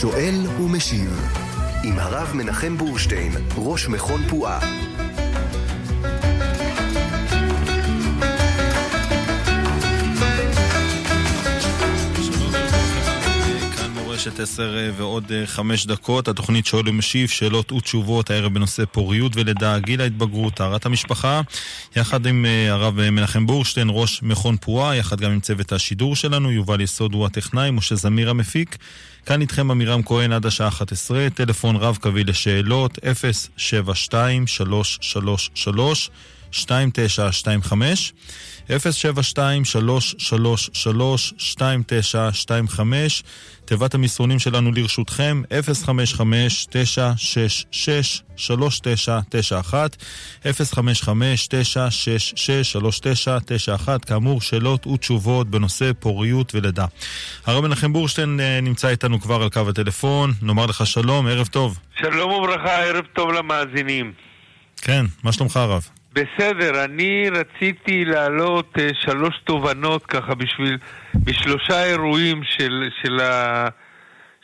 שואל ומשיב עם הרב מנחם בורשטיין, ראש מכון פועה. רשת עשר אה, ועוד אה, חמש דקות, התוכנית שואל ומשיב, שאלות ותשובות הערב בנושא פוריות ולידה, גיל ההתבגרות, טהרת המשפחה, יחד עם אה, הרב מנחם בורשטיין, ראש מכון פועה, יחד גם עם צוות השידור שלנו, יובל יסוד הוא הטכנאי, משה זמיר המפיק. כאן איתכם עמירם כהן עד השעה 11, טלפון רב קווי לשאלות 072 333 2925 072-333-2925, תיבת המסרונים שלנו לרשותכם, 055-966-3991, 055-966-3991, כאמור, שאלות ותשובות בנושא פוריות ולידה. הרב מנחם בורשטיין אה, נמצא איתנו כבר על קו הטלפון, נאמר לך שלום, ערב טוב. שלום וברכה, ערב טוב למאזינים. כן, מה שלומך הרב? בסדר, אני רציתי להעלות uh, שלוש תובנות ככה בשביל, בשלושה אירועים של, של, ה,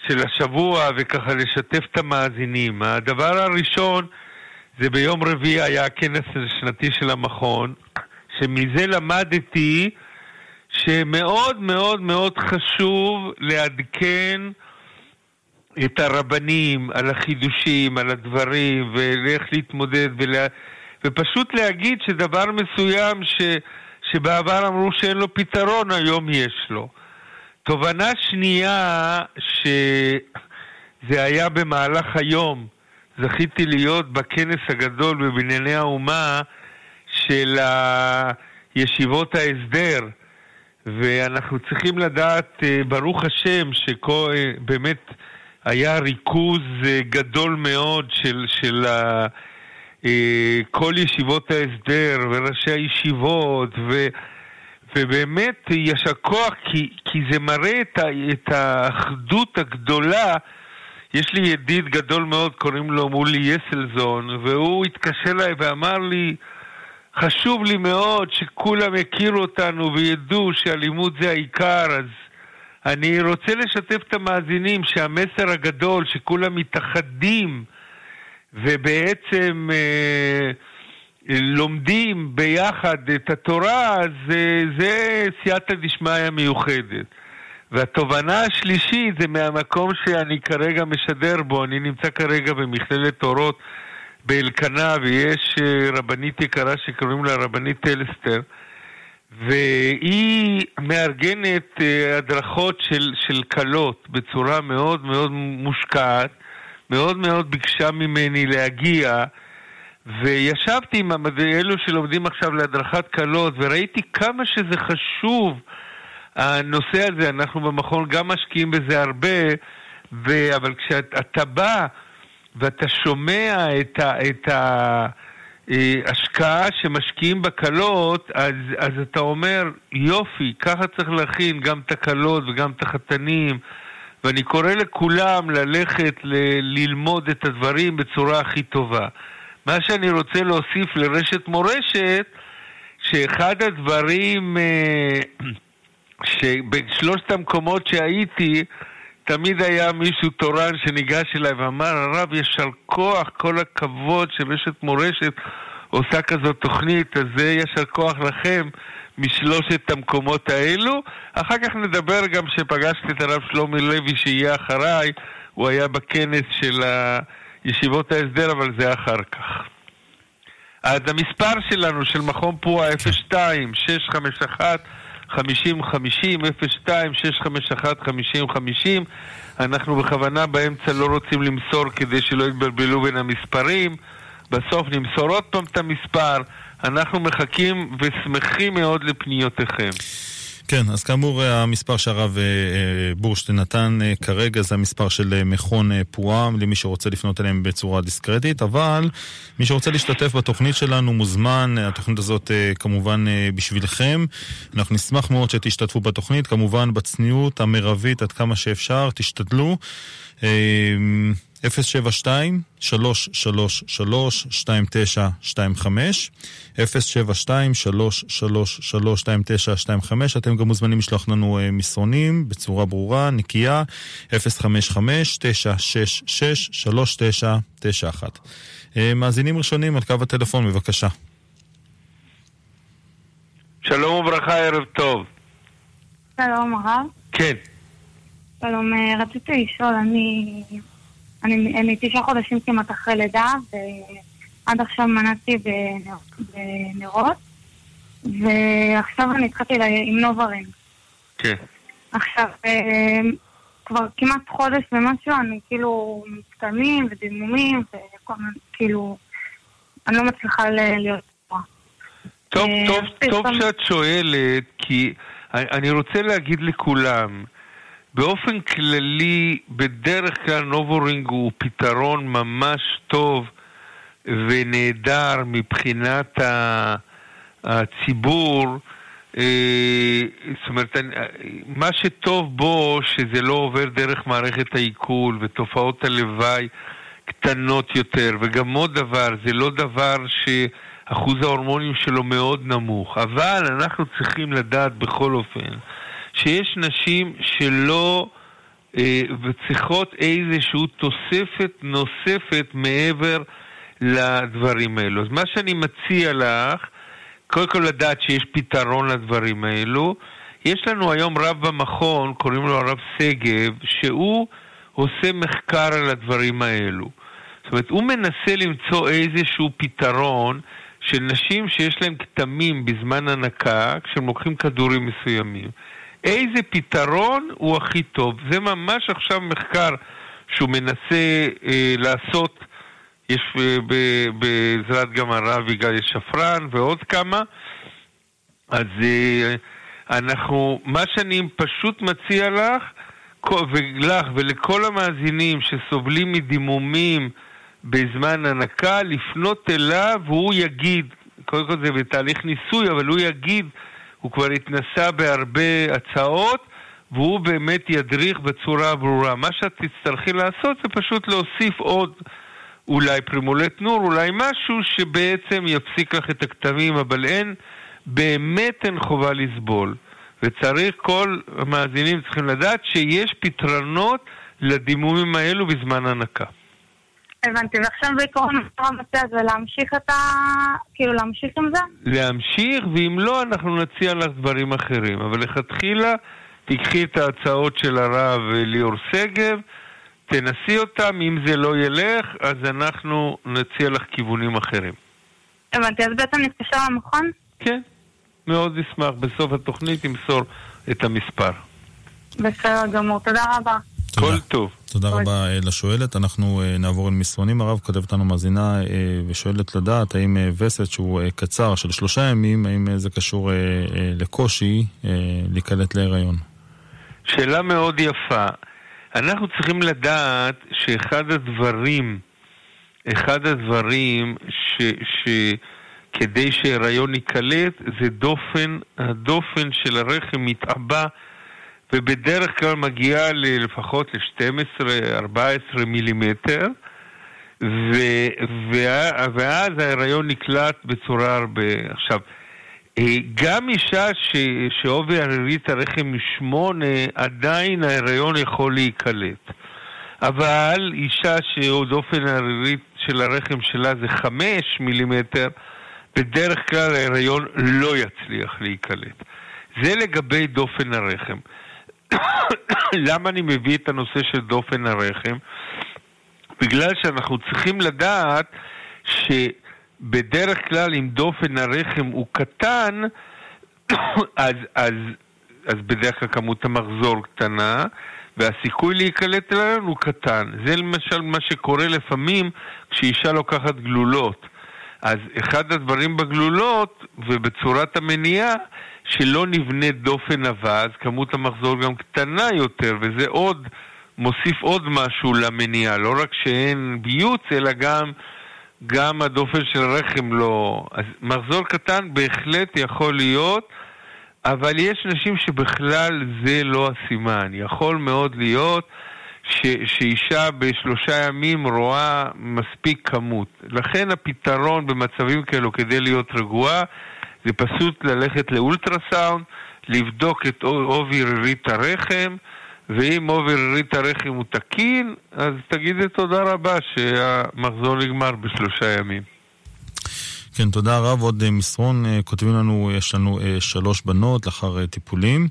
של השבוע וככה לשתף את המאזינים. הדבר הראשון זה ביום רביעי היה הכנס השנתי של המכון, שמזה למדתי שמאוד מאוד מאוד חשוב לעדכן את הרבנים על החידושים, על הדברים, ואיך להתמודד ולה... ופשוט להגיד שדבר מסוים ש, שבעבר אמרו שאין לו פתרון, היום יש לו. תובנה שנייה, שזה היה במהלך היום, זכיתי להיות בכנס הגדול בבנייני האומה של ישיבות ההסדר, ואנחנו צריכים לדעת, אה, ברוך השם, שבאמת היה ריכוז אה, גדול מאוד של, של אה, כל ישיבות ההסדר וראשי הישיבות, ו, ובאמת יישר כוח, כי, כי זה מראה את, ה, את האחדות הגדולה. יש לי ידיד גדול מאוד, קוראים לו מולי יסלזון, והוא התקשר אליי ואמר לי, חשוב לי מאוד שכולם יכירו אותנו וידעו שאלימות זה העיקר, אז אני רוצה לשתף את המאזינים שהמסר הגדול, שכולם מתאחדים, ובעצם אה, לומדים ביחד את התורה, אז אה, זה סייעתא דשמיא מיוחדת. והתובנה השלישית זה מהמקום שאני כרגע משדר בו, אני נמצא כרגע במכללת אורות באלקנה, ויש אה, רבנית יקרה שקוראים לה רבנית טלסטר, והיא מארגנת הדרכות של, של כלות בצורה מאוד מאוד מושקעת. מאוד מאוד ביקשה ממני להגיע, וישבתי עם אלו שלומדים עכשיו להדרכת כלות, וראיתי כמה שזה חשוב, הנושא הזה. אנחנו במכון גם משקיעים בזה הרבה, ו... אבל כשאתה בא ואתה שומע את ה... את ה... השקעה שמשקיעים בקלות, אז, אז אתה אומר, יופי, ככה צריך להכין גם את הקלות וגם את החתנים, ואני קורא לכולם ללכת ל- ללמוד את הדברים בצורה הכי טובה. מה שאני רוצה להוסיף לרשת מורשת, שאחד הדברים אה, שבשלושת המקומות שהייתי, תמיד היה מישהו תורן שניגש אליי ואמר, הרב, יישר כוח, כל הכבוד שרשת מורשת עושה כזאת תוכנית, אז זה יישר כוח לכם. משלושת המקומות האלו. אחר כך נדבר גם שפגשתי את הרב שלומי לוי שיהיה אחריי, הוא היה בכנס של ישיבות ההסדר, אבל זה אחר כך. אז המספר שלנו של מכון פועה 02 651 5050 02 651 5050 אנחנו בכוונה באמצע לא רוצים למסור כדי שלא יתבלבלו בין המספרים בסוף נמסור עוד פעם את המספר אנחנו מחכים ושמחים מאוד לפניותיכם. כן, אז כאמור המספר שהרב אה, אה, בורשטיין נתן אה, כרגע זה המספר של מכון פועה למי שרוצה לפנות אליהם בצורה דיסקרטית, אבל מי שרוצה להשתתף בתוכנית שלנו מוזמן, התוכנית הזאת כמובן בשבילכם. אנחנו נשמח מאוד שתשתתפו בתוכנית, כמובן בצניעות המרבית עד כמה שאפשר, תשתדלו. 072 333 2925 072 333 2925 אתם גם מוזמנים לשלוח לנו אה, מסרונים בצורה ברורה, נקייה 055-966-3991 אה, מאזינים ראשונים על קו הטלפון, בבקשה. שלום וברכה, ערב טוב. שלום הרב. כן. שלום, אה, רציתי לשאול, אני אני, אני תשעה חודשים כמעט אחרי לידה, ועד עכשיו מנעתי בנרות, ועכשיו אני התחלתי עם נוברים. כן. עכשיו, אה, כבר כמעט חודש ומשהו, אני כאילו מצטלמים ודימומים, וכל מיני, כאילו, אני לא מצליחה להיות טובה. טוב, אה, טוב, טוב שאת שואלת, כי אני רוצה להגיד לכולם, באופן כללי, בדרך כלל נובורינג הוא פתרון ממש טוב ונהדר מבחינת הציבור. אה, זאת אומרת, מה שטוב בו, שזה לא עובר דרך מערכת העיכול ותופעות הלוואי קטנות יותר. וגם עוד דבר, זה לא דבר שאחוז ההורמונים שלו מאוד נמוך. אבל אנחנו צריכים לדעת בכל אופן שיש נשים שלא אה, צריכות איזושהי תוספת נוספת מעבר לדברים האלו. אז מה שאני מציע לך, קודם כל לדעת שיש פתרון לדברים האלו. יש לנו היום רב במכון, קוראים לו הרב שגב, שהוא עושה מחקר על הדברים האלו. זאת אומרת, הוא מנסה למצוא איזשהו פתרון של נשים שיש להן כתמים בזמן הנקה, כשהם לוקחים כדורים מסוימים. איזה פתרון הוא הכי טוב. זה ממש עכשיו מחקר שהוא מנסה אה, לעשות, יש אה, בעזרת גם הרב יגאל שפרן ועוד כמה, אז אה, אנחנו, מה שאני פשוט מציע לך, ולך ולכל המאזינים שסובלים מדימומים בזמן הנקה, לפנות אליו והוא יגיד, קודם כל זה בתהליך ניסוי, אבל הוא יגיד הוא כבר התנסה בהרבה הצעות, והוא באמת ידריך בצורה ברורה. מה שאת תצטרכי לעשות זה פשוט להוסיף עוד אולי פרימולט נור, אולי משהו שבעצם יפסיק לך את הכתמים, אבל אין, באמת אין חובה לסבול. וצריך, כל המאזינים צריכים לדעת שיש פתרונות לדימומים האלו בזמן הנקה. הבנתי, ועכשיו בעיקרון המטה הזה להמשיך את ה... כאילו להמשיך עם זה? להמשיך, ואם לא, אנחנו נציע לך דברים אחרים. אבל לכתחילה, תיקחי את ההצעות של הרב ליאור שגב, תנסי אותם, אם זה לא ילך, אז אנחנו נציע לך כיוונים אחרים. הבנתי, אז בעצם נתקשר למכון? כן, מאוד נשמח. בסוף התוכנית תמסור את המספר. בסדר גמור, תודה רבה. כל טוב. תודה רבה אה, לשואלת. אנחנו אה, נעבור אל מסרונים. הרב כותבת לנו מאזינה אה, ושואלת לדעת האם וסת שהוא קצר של שלושה ימים, האם זה קשור לקושי להיקלט להיריון? שאלה מאוד יפה. אנחנו צריכים לדעת שאחד הדברים, אחד הדברים ש... ש... כדי שהיריון ייקלט זה דופן, הדופן של הרחם מתעבה ובדרך כלל מגיעה לפחות ל-12-14 מילימטר, ו, ואז ההיריון נקלט בצורה הרבה... עכשיו, אה, גם אישה ש, שעובי הרירית הרחם משמונה, עדיין ההיריון יכול להיקלט. אבל אישה שעוד אופן הרירית של הרחם שלה זה חמש מילימטר, בדרך כלל ההיריון לא יצליח להיקלט. זה לגבי דופן הרחם. למה אני מביא את הנושא של דופן הרחם? בגלל שאנחנו צריכים לדעת שבדרך כלל אם דופן הרחם הוא קטן, אז, אז, אז בדרך כלל כמות המחזור קטנה, והסיכוי להיקלט אלינו הוא קטן. זה למשל מה שקורה לפעמים כשאישה לוקחת גלולות. אז אחד הדברים בגלולות ובצורת המניעה שלא נבנה דופן אבז, כמות המחזור גם קטנה יותר, וזה עוד, מוסיף עוד משהו למניעה. לא רק שאין ביוץ, אלא גם, גם הדופן של הרחם לא... אז מחזור קטן בהחלט יכול להיות, אבל יש נשים שבכלל זה לא הסימן. יכול מאוד להיות ש, שאישה בשלושה ימים רואה מספיק כמות. לכן הפתרון במצבים כאלו כדי להיות רגועה זה פשוט ללכת לאולטרסאונד, לבדוק את עובי רירית הרחם, ואם עובי רירית הרחם הוא תקין, אז תגידי תודה רבה שהמחזור נגמר בשלושה ימים. כן, תודה רב. עוד אה, מסרון, אה, כותבים לנו, יש לנו אה, שלוש בנות לאחר טיפולים.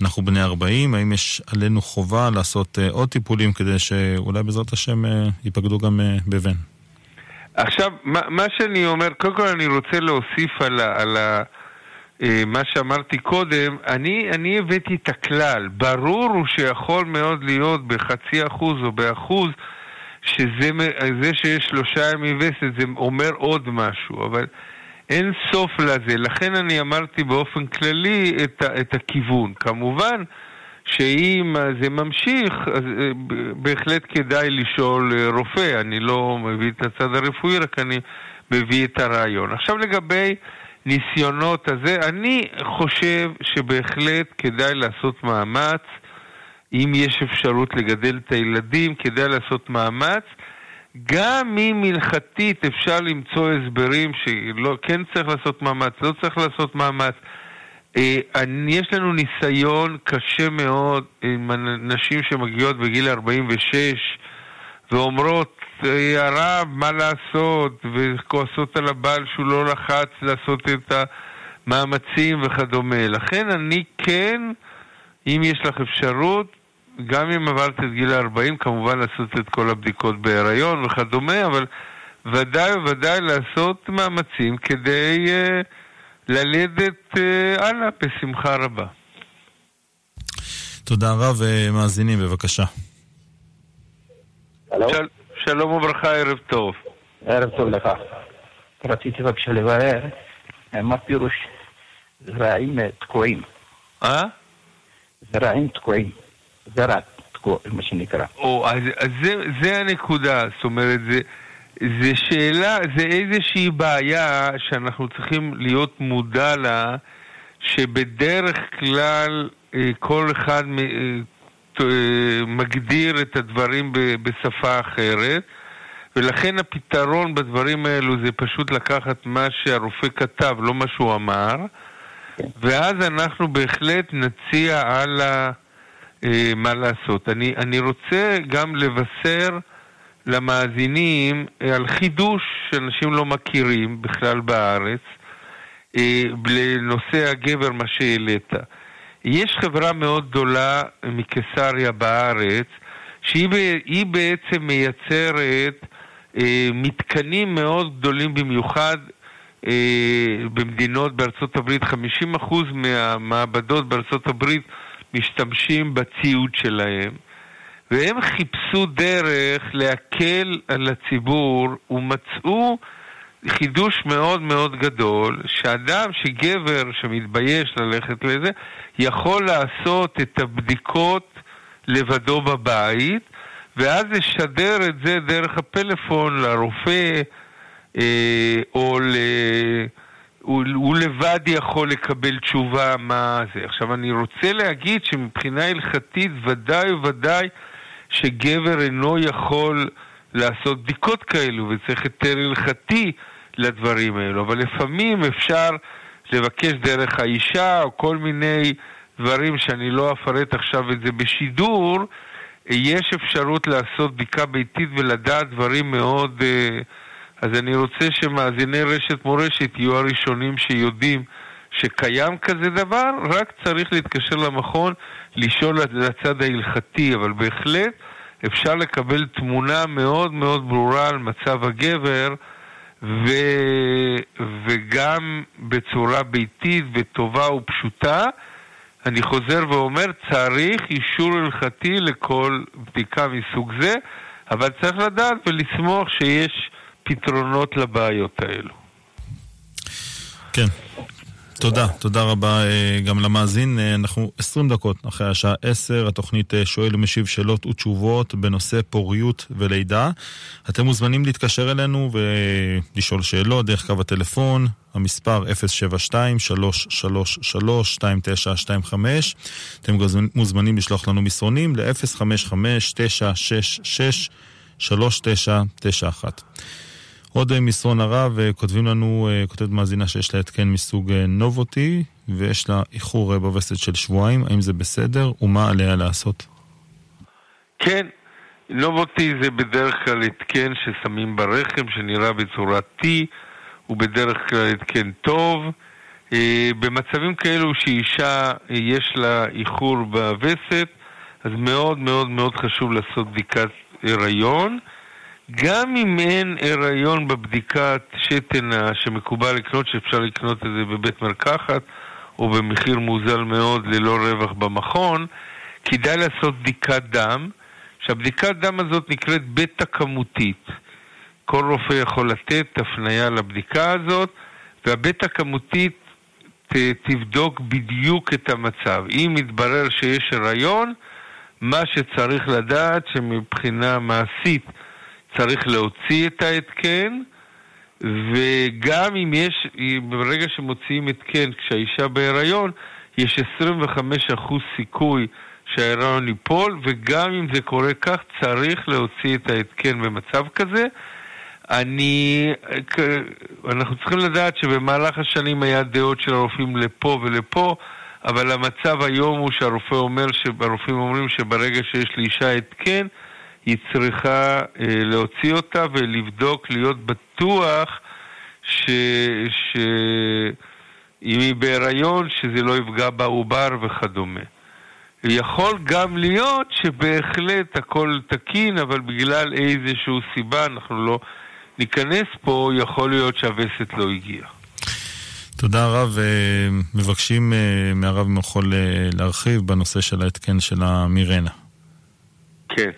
אנחנו בני 40, האם יש עלינו חובה לעשות עוד טיפולים כדי שאולי בעזרת השם ייפקדו גם בבן? עכשיו, מה, מה שאני אומר, קודם כל אני רוצה להוסיף על, ה, על ה, מה שאמרתי קודם, אני, אני הבאתי את הכלל. ברור הוא שיכול מאוד להיות בחצי אחוז או באחוז שזה שיש שלושה ימי וסת זה אומר עוד משהו, אבל אין סוף לזה. לכן אני אמרתי באופן כללי את, את הכיוון. כמובן שאם זה ממשיך, אז אה, בהחלט כדאי לשאול אה, רופא. אני לא מביא את הצד הרפואי, רק אני מביא את הרעיון. עכשיו לגבי ניסיונות הזה, אני חושב שבהחלט כדאי לעשות מאמץ. אם יש אפשרות לגדל את הילדים, כדאי לעשות מאמץ. גם אם הלכתית אפשר למצוא הסברים שכן צריך לעשות מאמץ, לא צריך לעשות מאמץ. אה, יש לנו ניסיון קשה מאוד עם נשים שמגיעות בגיל 46 ואומרות, אה, הרב, מה לעשות? וכועסות על הבעל שהוא לא לחץ לעשות את המאמצים וכדומה. לכן אני כן, אם יש לך אפשרות, גם אם עברת את גיל ה-40, כמובן לעשות את כל הבדיקות בהיריון וכדומה, אבל ודאי וודאי לעשות מאמצים כדי uh, ללדת uh, הלאה בשמחה רבה. תודה רב, uh, מאזינים, בבקשה. של, שלום וברכה, ערב טוב. ערב טוב לך. רציתי בבקשה לברר מה פירוש זרעים תקועים. אה? זרעים תקועים. זרע, מה שנקרא. או, אז, אז זה, זה הנקודה, זאת אומרת, זה, זה שאלה, זה איזושהי בעיה שאנחנו צריכים להיות מודע לה, שבדרך כלל אה, כל אחד אה, מגדיר את הדברים בשפה אחרת, ולכן הפתרון בדברים האלו זה פשוט לקחת מה שהרופא כתב, לא מה שהוא אמר. ואז אנחנו בהחלט נציע על ה... אה, מה לעשות. אני, אני רוצה גם לבשר למאזינים אה, על חידוש שאנשים לא מכירים בכלל בארץ, אה, לנושא הגבר, מה שהעלית. יש חברה מאוד גדולה מקיסריה בארץ, שהיא בעצם מייצרת אה, מתקנים מאוד גדולים במיוחד במדינות בארצות הברית, 50% מהמעבדות בארצות הברית משתמשים בציוד שלהם, והם חיפשו דרך להקל על הציבור ומצאו חידוש מאוד מאוד גדול, שאדם, שגבר שמתבייש ללכת לזה, יכול לעשות את הבדיקות לבדו בבית, ואז לשדר את זה דרך הפלאפון לרופא אה, או ל... הוא, הוא לבד יכול לקבל תשובה מה זה. עכשיו, אני רוצה להגיד שמבחינה הלכתית ודאי וודאי שגבר אינו יכול לעשות בדיקות כאלו וצריך היתר הלכתי לדברים האלו, אבל לפעמים אפשר לבקש דרך האישה או כל מיני דברים שאני לא אפרט עכשיו את זה בשידור, יש אפשרות לעשות בדיקה ביתית ולדעת דברים מאוד... Uh, אז אני רוצה שמאזיני רשת מורשת יהיו הראשונים שיודעים שקיים כזה דבר, רק צריך להתקשר למכון, לשאול לצד ההלכתי, אבל בהחלט אפשר לקבל תמונה מאוד מאוד ברורה על מצב הגבר, ו... וגם בצורה ביתית וטובה ופשוטה. אני חוזר ואומר, צריך אישור הלכתי לכל בדיקה מסוג זה, אבל צריך לדעת ולשמוח שיש פתרונות לבעיות האלו. כן. תודה, תודה רבה אה, גם למאזין. אה, אנחנו 20 דקות אחרי השעה 10, התוכנית אה, שואל ומשיב שאלות ותשובות בנושא פוריות ולידה. אתם מוזמנים להתקשר אלינו ולשאול שאלות דרך קו הטלפון, המספר 072-333-2925. אתם מוזמנים לשלוח לנו מסרונים ל-055-966-3991. עוד מסרון הרב, כותבים לנו, כותבת מאזינה שיש לה התקן מסוג נובוטי, ויש לה איחור בווסת של שבועיים, האם זה בסדר, ומה עליה לעשות? כן, נובוטי זה בדרך כלל התקן ששמים ברחם, שנראה בצורת T, הוא בדרך כלל התקן טוב. במצבים כאלו שאישה יש לה איחור בווסת, אז מאוד מאוד מאוד חשוב לעשות בדיקת הריון. גם אם אין הריון בבדיקת שתן שמקובל לקנות, שאפשר לקנות את זה בבית מרקחת או במחיר מוזל מאוד ללא רווח במכון, כדאי לעשות בדיקת דם, שהבדיקת דם הזאת נקראת בטא כמותית. כל רופא יכול לתת הפניה לבדיקה הזאת, והבטא כמותית ת, תבדוק בדיוק את המצב. אם יתברר שיש הריון, מה שצריך לדעת שמבחינה מעשית צריך להוציא את ההתקן, וגם אם יש, ברגע שמוציאים התקן כשהאישה בהיריון, יש 25% סיכוי שההיריון ייפול, וגם אם זה קורה כך, צריך להוציא את ההתקן במצב כזה. אני, אנחנו צריכים לדעת שבמהלך השנים היה דעות של הרופאים לפה ולפה, אבל המצב היום הוא שהרופא אומר, הרופאים אומרים שברגע שיש לאישה התקן, היא צריכה אה, להוציא אותה ולבדוק, להיות בטוח ש... ש... אם היא בהיריון, שזה לא יפגע בעובר וכדומה. יכול גם להיות שבהחלט הכל תקין, אבל בגלל איזושהי סיבה, אנחנו לא ניכנס פה, יכול להיות שהווסת לא הגיע. תודה הרב, מבקשים מהרב אם יכול להרחיב בנושא של ההתקן של המירנה. כן.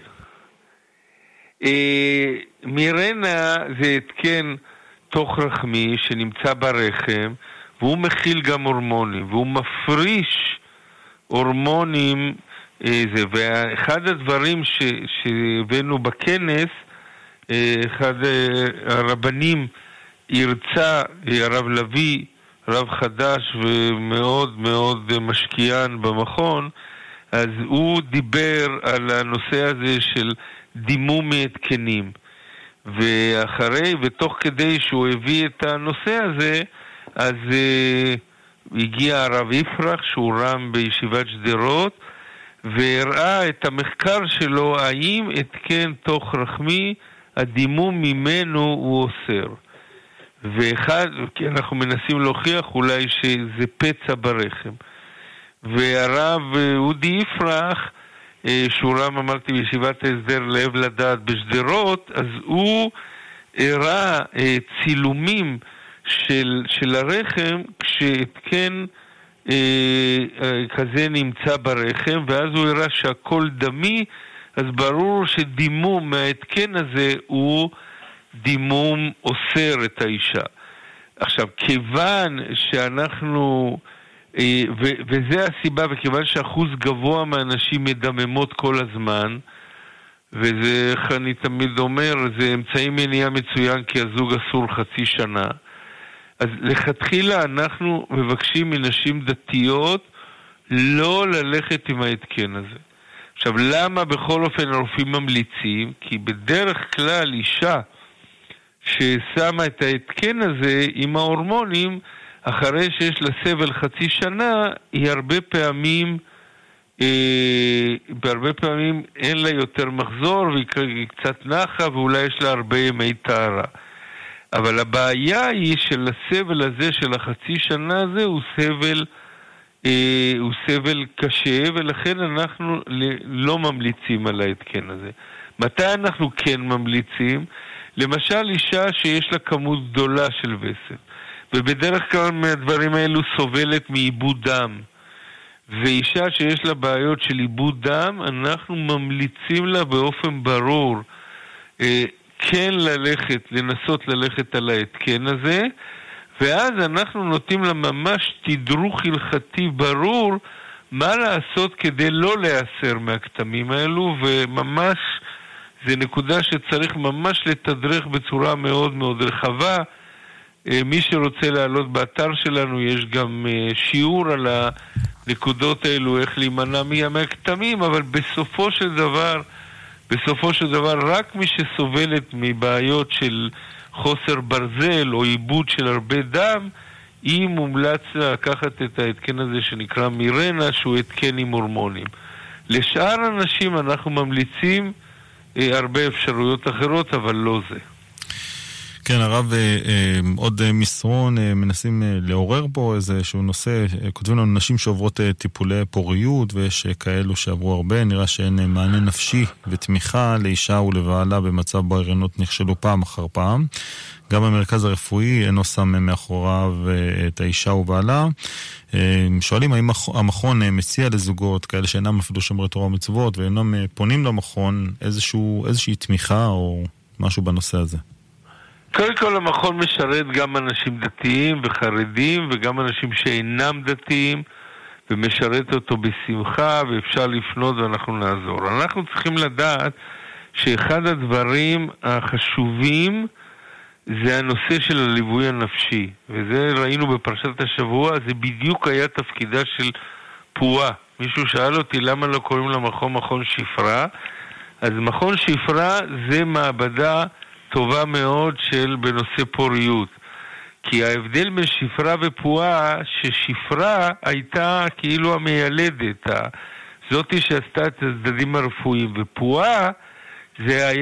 מירנה זה התקן תוך רחמי שנמצא ברחם, והוא מכיל גם הורמונים, והוא מפריש הורמונים, זה, ואחד הדברים שהבאנו בכנס, אחד הרבנים הרצה, הרב לביא, רב חדש ומאוד מאוד משקיען במכון, אז הוא דיבר על הנושא הזה של דימום מהתקנים. ואחרי, ותוך כדי שהוא הביא את הנושא הזה, אז uh, הגיע הרב יפרח, שהוא רם בישיבת שדרות, והראה את המחקר שלו, האם התקן תוך רחמי, הדימום ממנו הוא אוסר. ואחד, כי אנחנו מנסים להוכיח אולי שזה פצע ברחם. והרב אודי יפרח, שהוא רם אמרתי בישיבת ההסדר לב לדעת בשדרות, אז הוא הראה צילומים של, של הרחם כשהתקן אה, כזה נמצא ברחם, ואז הוא הראה שהכל דמי, אז ברור שדימום מההתקן הזה הוא דימום אוסר את האישה. עכשיו, כיוון שאנחנו... וזה הסיבה, וכיוון שאחוז גבוה מהנשים מדממות כל הזמן, וזה, איך אני תמיד אומר, זה אמצעי מניעה מצוין כי הזוג אסור חצי שנה. אז לכתחילה אנחנו מבקשים מנשים דתיות לא ללכת עם ההתקן הזה. עכשיו, למה בכל אופן הרופאים ממליצים? כי בדרך כלל אישה ששמה את ההתקן הזה עם ההורמונים, אחרי שיש לה סבל חצי שנה, היא הרבה פעמים, אה, בהרבה פעמים אין לה יותר מחזור והיא קצת נחה ואולי יש לה הרבה ימי טהרה. אבל הבעיה היא של הסבל הזה של החצי שנה הזה הוא סבל, אה, הוא סבל קשה ולכן אנחנו לא ממליצים על ההתקן הזה. מתי אנחנו כן ממליצים? למשל אישה שיש לה כמות גדולה של וסת. ובדרך כלל מהדברים האלו סובלת מאיבוד דם. ואישה שיש לה בעיות של איבוד דם, אנחנו ממליצים לה באופן ברור אה, כן ללכת, לנסות ללכת על ההתקן הזה, ואז אנחנו נותנים לה ממש תדרוך הלכתי ברור מה לעשות כדי לא להיאסר מהכתמים האלו, וממש, זה נקודה שצריך ממש לתדרך בצורה מאוד מאוד רחבה. אה, מי שרוצה לעלות באתר שלנו, יש גם אה, שיעור על הנקודות האלו, איך להימנע מהכתמים, אבל בסופו של דבר, בסופו של דבר, רק מי שסובלת מבעיות של חוסר ברזל או עיבוד של הרבה דם, היא מומלץ לקחת את ההתקן הזה שנקרא מירנה, שהוא התקן עם הורמונים. לשאר אנשים אנחנו ממליצים אה, הרבה אפשרויות אחרות, אבל לא זה. כן, הרב, אה, אה, עוד אה, מסרון, מנסים לעורר פה איזשהו נושא, כותבים לנו נשים שעוברות טיפולי פוריות, ויש כאלו שעברו הרבה, נראה שאין מענה נפשי ותמיכה לאישה ולבעלה במצב בו ההריונות נכשלו פעם אחר פעם. גם המרכז הרפואי אינו שם מאחוריו את האישה ובעלה. שואלים האם המכון מציע לזוגות כאלה שאינם אפילו שומרי תורה ומצוות ואינם פונים למכון איזשהו, איזושהי תמיכה או משהו בנושא הזה. קודם כל המכון משרת גם אנשים דתיים וחרדים וגם אנשים שאינם דתיים ומשרת אותו בשמחה ואפשר לפנות ואנחנו נעזור. אנחנו צריכים לדעת שאחד הדברים החשובים זה הנושא של הליווי הנפשי, וזה ראינו בפרשת השבוע, זה בדיוק היה תפקידה של פועה. מישהו שאל אותי למה לא קוראים למכון מכון שפרה, אז מכון שפרה זה מעבדה טובה מאוד של בנושא פוריות. כי ההבדל בין שפרה ופועה, ששפרה הייתה כאילו המיילדת, זאתי שעשתה את הצדדים הרפואיים, ופועה זה,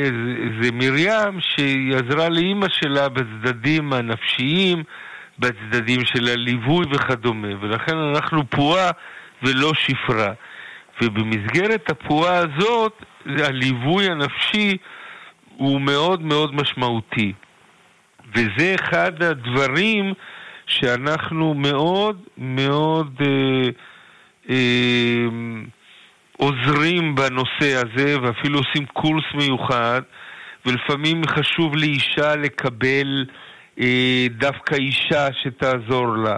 זה, מרים שהיא עזרה לאימא שלה בצדדים הנפשיים, בצדדים של הליווי וכדומה, ולכן אנחנו פועה ולא שפרה. ובמסגרת הפועה הזאת, הליווי הנפשי הוא מאוד מאוד משמעותי. וזה אחד הדברים שאנחנו מאוד מאוד אה, אה, עוזרים בנושא הזה, ואפילו עושים קורס מיוחד, ולפעמים חשוב לאישה לקבל אה, דווקא אישה שתעזור לה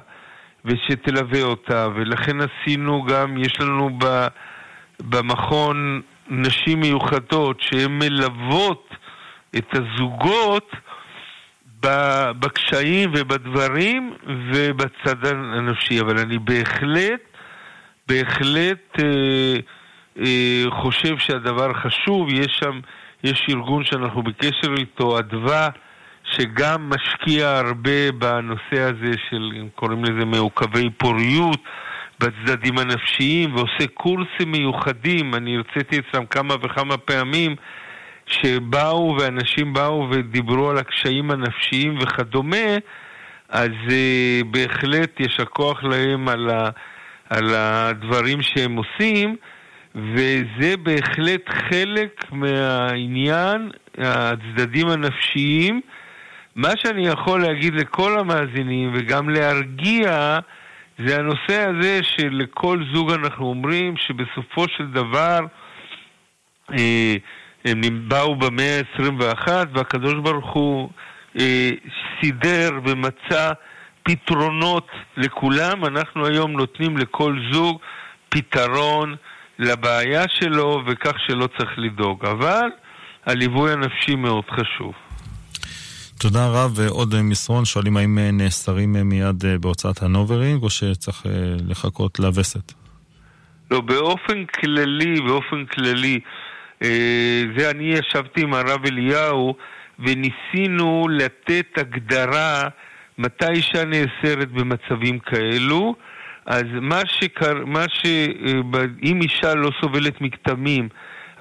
ושתלווה אותה, ולכן עשינו גם, יש לנו ב, במכון נשים מיוחדות שהן מלוות את הזוגות בקשיים ובדברים ובצד הנפשי, אבל אני בהחלט, בהחלט אה, אה, חושב שהדבר חשוב, יש שם, יש ארגון שאנחנו בקשר איתו, אדווה, שגם משקיע הרבה בנושא הזה של, קוראים לזה מעוכבי פוריות, בצדדים הנפשיים, ועושה קורסים מיוחדים, אני הרציתי אצלם כמה וכמה פעמים, שבאו ואנשים באו ודיברו על הקשיים הנפשיים וכדומה, אז uh, בהחלט יישר כוח להם על, ה, על הדברים שהם עושים, וזה בהחלט חלק מהעניין, הצדדים הנפשיים. מה שאני יכול להגיד לכל המאזינים וגם להרגיע, זה הנושא הזה שלכל זוג אנחנו אומרים שבסופו של דבר אה, הם באו במאה ה-21 והקדוש ברוך הוא אה, סידר ומצא פתרונות לכולם. אנחנו היום נותנים לכל זוג פתרון לבעיה שלו וכך שלא צריך לדאוג. אבל הליווי הנפשי מאוד חשוב. תודה רב, ועוד מסרון, שואלים האם נאסרים מיד בהוצאת הנוברינג או שצריך לחכות לווסת? לא, באופן כללי, באופן כללי, אה, זה אני ישבתי עם הרב אליהו וניסינו לתת הגדרה מתי אישה נאסרת במצבים כאלו. אז מה שקר... מה ש... אה, אם אישה לא סובלת מכתמים,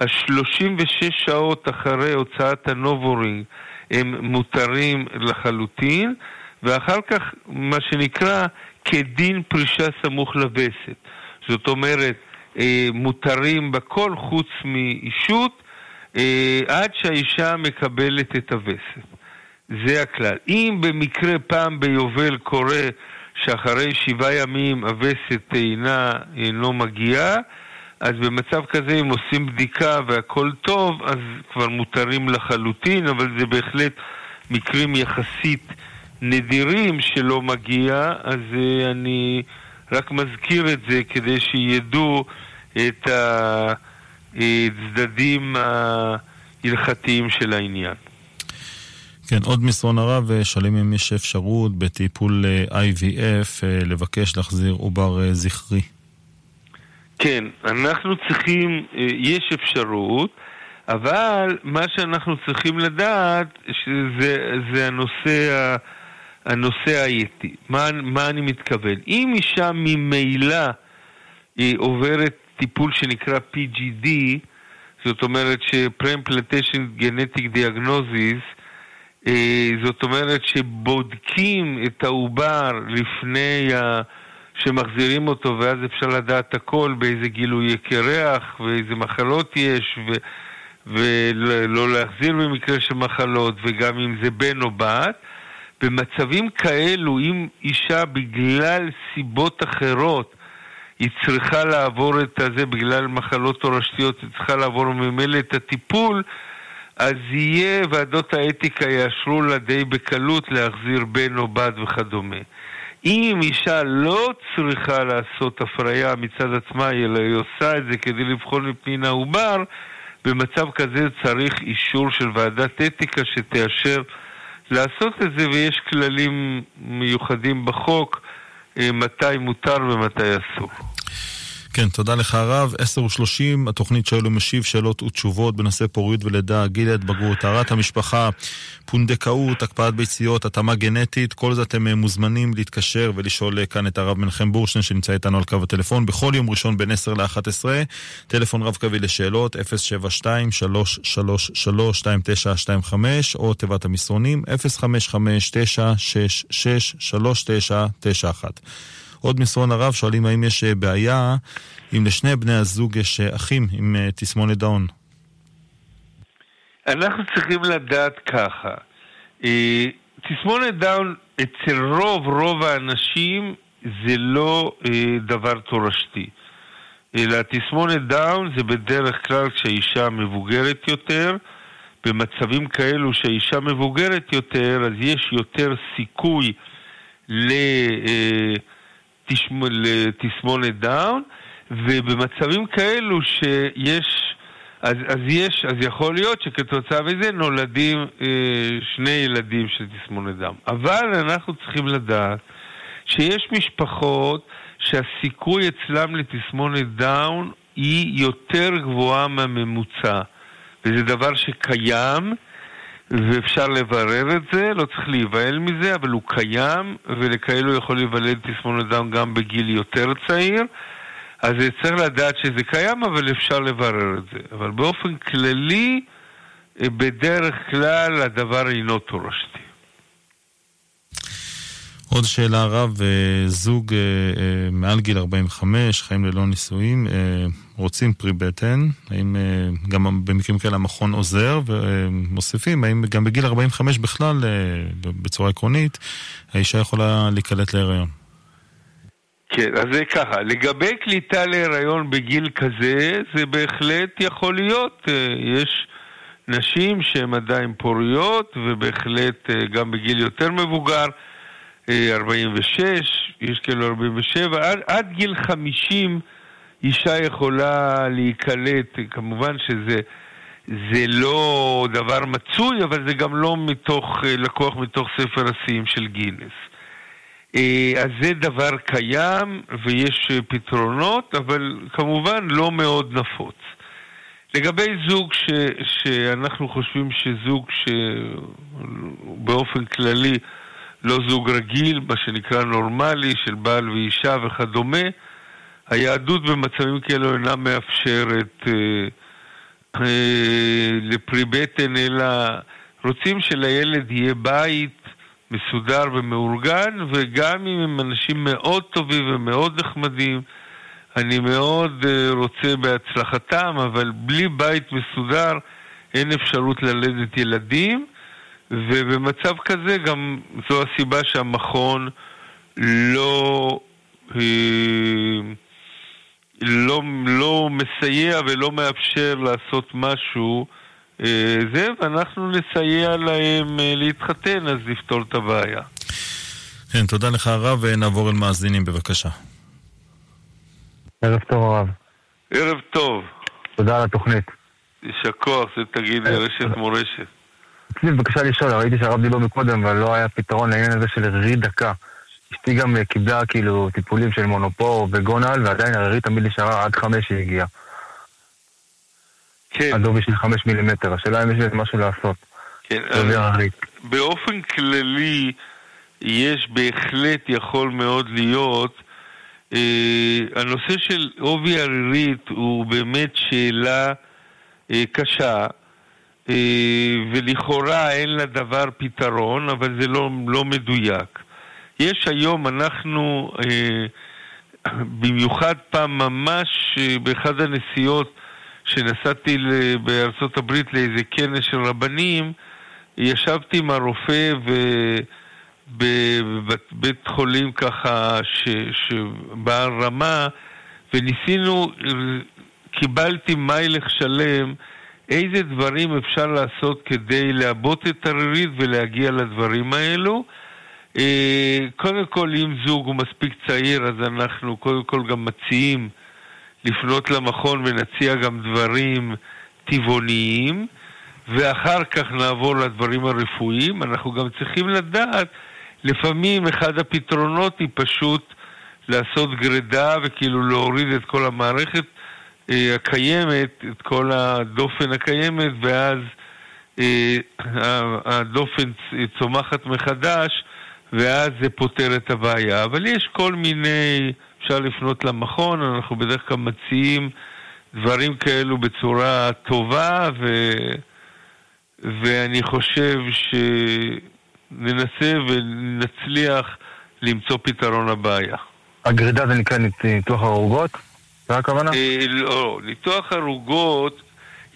ה-36 שעות אחרי הוצאת ה NuvaRing הם מותרים לחלוטין, ואחר כך מה שנקרא כדין פרישה סמוך לווסת. זאת אומרת, אה, מותרים בכל חוץ מאישות אה, עד שהאישה מקבלת את הווסת. זה הכלל. אם במקרה פעם ביובל קורה שאחרי שבעה ימים הווסת אינה, אינו מגיעה, אז במצב כזה אם עושים בדיקה והכל טוב, אז כבר מותרים לחלוטין, אבל זה בהחלט מקרים יחסית נדירים שלא מגיע, אז אה, אני רק מזכיר את זה כדי שידעו את הצדדים ההלכתיים של העניין. כן, עוד מסרון הרב, שואלים אם יש אפשרות בטיפול IVF לבקש להחזיר עובר זכרי. כן, אנחנו צריכים, יש אפשרות, אבל מה שאנחנו צריכים לדעת שזה הנושא, הנושא האייתי. מה, מה אני מתכוון? אם אישה ממילא עוברת טיפול שנקרא PGD, זאת אומרת ש-Pre-Implantation Genetic Diagnosis, זאת אומרת שבודקים את העובר לפני ה... שמחזירים אותו ואז אפשר לדעת הכל באיזה גילוי קרח ואיזה מחלות יש ו... ולא להחזיר במקרה של מחלות וגם אם זה בן או בת. במצבים כאלו, אם אישה בגלל סיבות אחרות היא צריכה לעבור את הזה בגלל מחלות תורשתיות, היא צריכה לעבור ממילא את הטיפול, אז יהיה, ועדות האתיקה יאשרו לה די בקלות להחזיר בן או בת וכדומה. אם אישה לא צריכה לעשות הפריה מצד עצמה, אלא היא עושה את זה כדי לבחון מפנין העובר, במצב כזה צריך אישור של ועדת אתיקה שתאשר לעשות את זה, ויש כללים מיוחדים בחוק אה, מתי מותר ומתי אסור. כן, תודה לך הרב. עשר ושלושים, התוכנית שואל ומשיב שאלות ותשובות בנושא פוריות ולידה, גיל ההתבגרות, טהרת המשפחה, פונדקאות, הקפאת ביציות, התאמה גנטית, כל זה אתם אה, מוזמנים להתקשר ולשאול אה, כאן את הרב מנחם בורשטיין שנמצא איתנו על קו הטלפון בכל יום ראשון בין 10 ל-11, טלפון רב קווי לשאלות 072-333-2925 או תיבת המסרונים 055-966-3991. עוד מסרון הרב שואלים האם יש אה, בעיה אם לשני בני הזוג יש אה, אחים עם אה, תסמונת דאון. אנחנו צריכים לדעת ככה, תסמונת דאון אצל רוב רוב האנשים זה לא דבר תורשתי. אלא תסמונת דאון זה בדרך כלל כשהאישה מבוגרת יותר, במצבים כאלו שהאישה מבוגרת יותר, אז יש יותר סיכוי ל... לתסמונת דאון, ובמצבים כאלו שיש, אז, אז יש, אז יכול להיות שכתוצאה מזה נולדים אה, שני ילדים של תסמונת דאון. אבל אנחנו צריכים לדעת שיש משפחות שהסיכוי אצלם לתסמונת דאון היא יותר גבוהה מהממוצע. וזה דבר שקיים, ואפשר לברר את זה, לא צריך להיבהל מזה, אבל הוא קיים, ולכאלו יכול להיוולד תסמונת דם גם בגיל יותר צעיר. אז צריך לדעת שזה קיים, אבל אפשר לברר את זה. אבל באופן כללי, בדרך כלל הדבר אינו תורשתי. עוד שאלה רב, אה, זוג אה, אה, מעל גיל 45, חיים ללא נישואים, רוצים פרי בטן, האם גם במקרים כאלה המכון עוזר, ומוסיפים, האם גם בגיל 45 בכלל, בצורה עקרונית, האישה יכולה להיקלט להיריון? כן, אז זה ככה, לגבי קליטה להיריון בגיל כזה, זה בהחלט יכול להיות. יש נשים שהן עדיין פוריות, ובהחלט גם בגיל יותר מבוגר. 46, יש כאלו 47, עד, עד גיל 50 אישה יכולה להיקלט, כמובן שזה זה לא דבר מצוי, אבל זה גם לא מתוך, לקוח מתוך ספר השיאים של גינס. אה, אז זה דבר קיים ויש פתרונות, אבל כמובן לא מאוד נפוץ. לגבי זוג ש, שאנחנו חושבים שזוג שבאופן כללי לא זוג רגיל, מה שנקרא נורמלי, של בעל ואישה וכדומה. היהדות במצבים כאלו אינה מאפשרת אה, אה, לפרי בטן, אלא רוצים שלילד יהיה בית מסודר ומאורגן, וגם אם הם אנשים מאוד טובים ומאוד נחמדים, אני מאוד אה, רוצה בהצלחתם, אבל בלי בית מסודר אין אפשרות ללדת ילדים. ובמצב כזה גם זו הסיבה שהמכון לא, אה, לא, לא מסייע ולא מאפשר לעשות משהו אה, זה, ואנחנו נסייע להם אה, להתחתן, אז נפתור את הבעיה. כן, תודה לך הרב, ונעבור אל מאזינים בבקשה. ערב טוב הרב. ערב טוב. תודה על התוכנית. יישר כוח, זה תגיד לרשת מורשת. רציתי בבקשה לשאול, ראיתי שהרב דיבר מקודם, אבל לא היה פתרון לעניין הזה של רירית דקה. אשתי גם אה, קיבלה כאילו טיפולים של מונופור וגונל, ועדיין הרירית תמיד נשארה עד חמש שהיא הגיעה. כן, עד עובי של חמש מילימטר. השאלה אם יש לזה משהו לעשות. כן. הרירית. באופן כללי, יש בהחלט יכול מאוד להיות, אה, הנושא של עובי הרירית הוא באמת שאלה אה, קשה, אה, ולכאורה אין לדבר פתרון, אבל זה לא, לא מדויק. יש היום, אנחנו, אה, במיוחד פעם ממש אה, באחד הנסיעות שנסעתי בארצות הברית לאיזה כנס של רבנים, ישבתי עם הרופא בבית חולים ככה ש, שבעל רמה וניסינו, קיבלתי מיילך שלם איזה דברים אפשר לעשות כדי לעבות את הרירית ולהגיע לדברים האלו. אה, קודם כל, אם זוג הוא מספיק צעיר, אז אנחנו קודם כל גם מציעים לפנות למכון ונציע גם דברים טבעוניים, ואחר כך נעבור לדברים הרפואיים. אנחנו גם צריכים לדעת, לפעמים אחד הפתרונות היא פשוט לעשות גרידה וכאילו להוריד את כל המערכת הקיימת, את כל הדופן הקיימת, ואז אה, הדופן צומחת מחדש, ואז זה פותר את הבעיה. אבל יש כל מיני, אפשר לפנות למכון, אנחנו בדרך כלל מציעים דברים כאלו בצורה טובה, ו... ואני חושב שננסה ונצליח למצוא פתרון לבעיה. הגרידה זה נקרא ניתוח ערוגות? זה הכוונה? אה, לא, ניתוח ערוגות,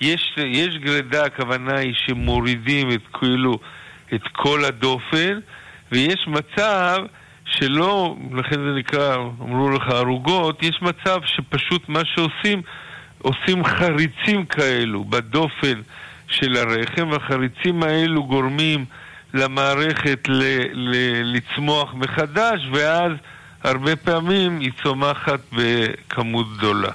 יש, יש גרידה, הכוונה היא שמורידים את כאילו את כל הדופן, ויש מצב שלא, לכן זה נקרא, אמרו לך ערוגות, יש מצב שפשוט מה שעושים, עושים חריצים כאלו בדופן של הרחם, והחריצים האלו גורמים למערכת ל, ל, לצמוח מחדש, ואז הרבה פעמים היא צומחת בכמות גדולה.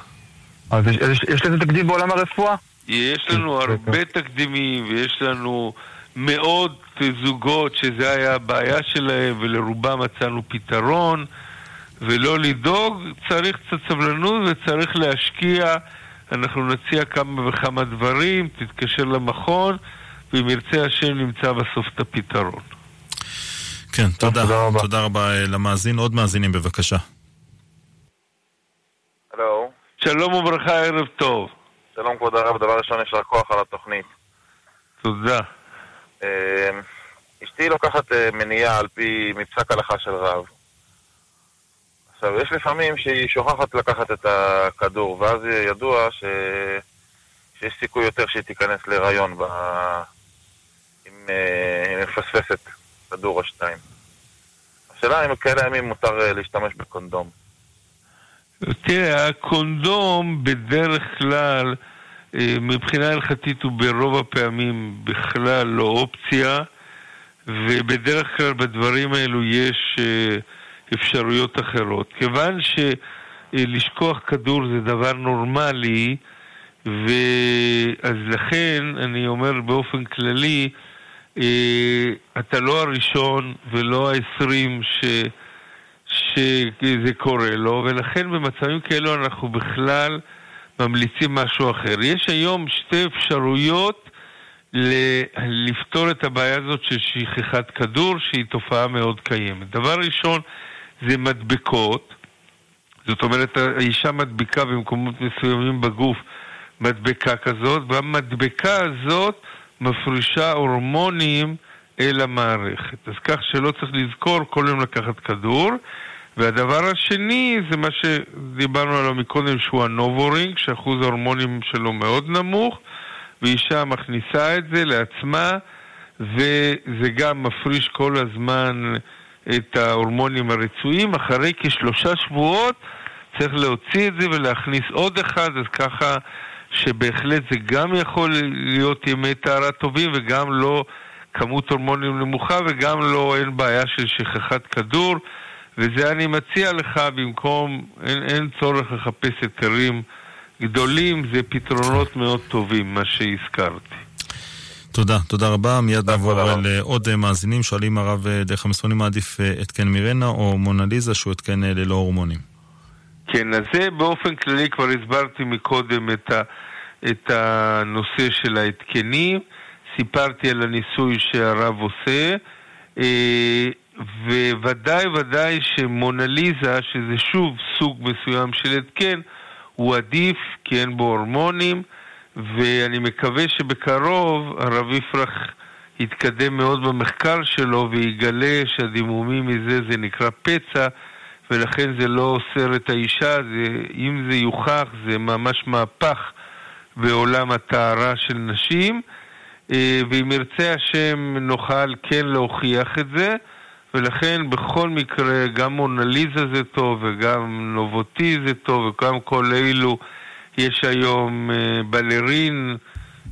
אז יש, יש, יש לזה תקדים בעולם הרפואה? יש לנו הרבה תקדימים, ויש לנו מאות זוגות שזה היה הבעיה שלהם, ולרובם מצאנו פתרון, ולא לדאוג, צריך קצת סבלנות וצריך להשקיע. אנחנו נציע כמה וכמה דברים, תתקשר למכון, ואם ירצה השם נמצא בסוף את הפתרון. כן, תודה. תודה רבה. תודה רבה אה, למאזין. עוד מאזינים בבקשה. הלו, שלום וברכה, ערב טוב. שלום כבוד הרב, דבר ראשון יישר כוח על התוכנית. תודה. אה, אשתי לוקחת אה, מניעה על פי מפסק הלכה של רב. עכשיו, יש לפעמים שהיא שוכחת לקחת את הכדור, ואז ידוע ש... שיש סיכוי יותר שהיא תיכנס להיריון ב... אם היא מפספסת כדור או שתיים. השאלה אם בכאלה ימים מותר אה, להשתמש בקונדום. תראה, הקונדום בדרך כלל, אה, מבחינה הלכתית הוא ברוב הפעמים בכלל לא אופציה, ובדרך כלל בדברים האלו יש אה, אפשרויות אחרות. כיוון שלשכוח כדור זה דבר נורמלי, ואז לכן אני אומר באופן כללי, אתה לא הראשון ולא העשרים ש... שזה קורה לו, ולכן במצבים כאלו אנחנו בכלל ממליצים משהו אחר. יש היום שתי אפשרויות ל- לפתור את הבעיה הזאת של שכחת כדור, שהיא תופעה מאוד קיימת. דבר ראשון זה מדבקות, זאת אומרת האישה מדביקה במקומות מסוימים בגוף מדבקה כזאת, והמדבקה הזאת מפרישה הורמונים אל המערכת. אז כך שלא צריך לזכור כל יום לקחת כדור. והדבר השני זה מה שדיברנו עליו מקודם שהוא ה NuvaRing, שאחוז ההורמונים שלו מאוד נמוך, ואישה מכניסה את זה לעצמה, וזה גם מפריש כל הזמן את ההורמונים הרצויים. אחרי כשלושה שבועות צריך להוציא את זה ולהכניס עוד אחד, אז ככה שבהחלט זה גם יכול להיות ימי טהרה טובים וגם לא כמות הורמונים נמוכה וגם לא, אין בעיה של שכחת כדור, וזה אני מציע לך במקום, אין, אין צורך לחפש היתרים גדולים, זה פתרונות מאוד טובים, מה שהזכרתי. תודה, תודה רבה. מיד נעבור לעוד מאזינים. שואלים הרב דרך המסרונים מעדיף התקן מירנה או מונליזה שהוא התקן ללא הורמונים. כן, אז זה באופן כללי כבר הסברתי מקודם את, ה, את הנושא של ההתקנים. סיפרתי על הניסוי שהרב עושה, וודאי ודאי שמונליזה, שזה שוב סוג מסוים של התקן, הוא עדיף כי אין בו הורמונים, ואני מקווה שבקרוב הרב יפרח יתקדם מאוד במחקר שלו ויגלה שהדימומים מזה זה נקרא פצע, ולכן זה לא אוסר את האישה, זה, אם זה יוכח זה ממש מהפך בעולם הטהרה של נשים, ואם ירצה השם נוכל כן להוכיח את זה. ולכן בכל מקרה גם מונליזה זה טוב וגם נובוטי זה טוב וגם כל אלו יש היום אה, בלרין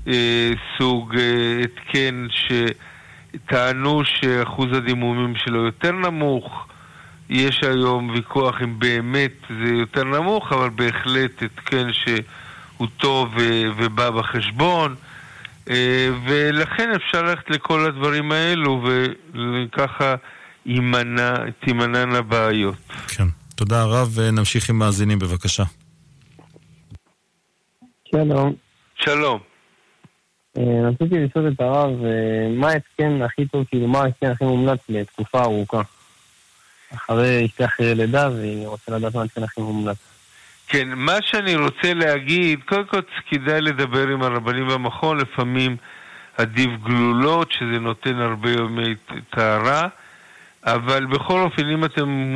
אה, סוג אה, התקן שטענו שאחוז הדימומים שלו יותר נמוך יש היום ויכוח אם באמת זה יותר נמוך אבל בהחלט התקן שהוא טוב ובא בחשבון ולכן אפשר ללכת לכל הדברים האלו וככה תימנענה בעיות. כן. תודה רב, ונמשיך עם מאזינים בבקשה. שלום. שלום. רציתי לשאול את הרב, מה ההתקן הכי טוב, כאילו מה ההתקן הכי מומלץ לתקופה ארוכה? אחרי אחרי לידה, והיא רוצה לדעת מה ההתקן הכי מומלץ. כן, מה שאני רוצה להגיד, קודם כל כדאי לדבר עם הרבנים במכון, לפעמים עדיף גלולות, שזה נותן הרבה ימי טהרה. אבל בכל אופן, אם אתם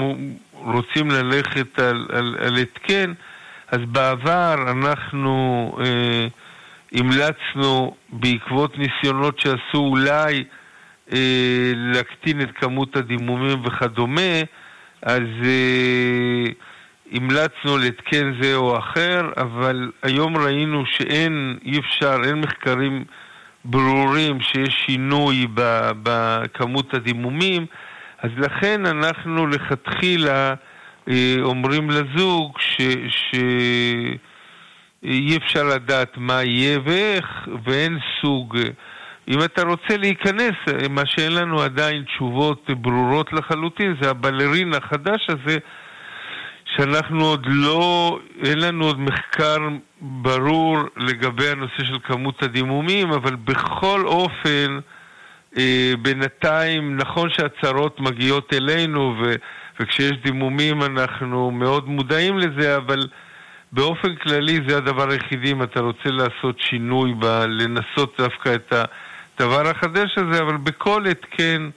רוצים ללכת על, על, על התקן, אז בעבר אנחנו אה, המלצנו בעקבות ניסיונות שעשו אולי להקטין את כמות הדימומים וכדומה, אז אה, המלצנו להתקן זה או אחר, אבל היום ראינו שאין, אי אפשר, אין מחקרים ברורים שיש שינוי בכמות הדימומים. אז לכן אנחנו לכתחילה אה, אומרים לזוג שאי אפשר לדעת מה יהיה ואיך, ואין סוג. אם אתה רוצה להיכנס, מה שאין לנו עדיין תשובות ברורות לחלוטין, זה הבלרין החדש הזה, שאנחנו עוד לא, אין לנו עוד מחקר ברור לגבי הנושא של כמות הדימומים, אבל בכל אופן, אה, בינתיים, נכון שהצהרות מגיעות אלינו, ו, וכשיש דימומים אנחנו מאוד מודעים לזה, אבל באופן כללי זה הדבר היחידי אם אתה רוצה לעשות שינוי, ב, לנסות דווקא את הדבר החדש הזה, אבל בכל התקן,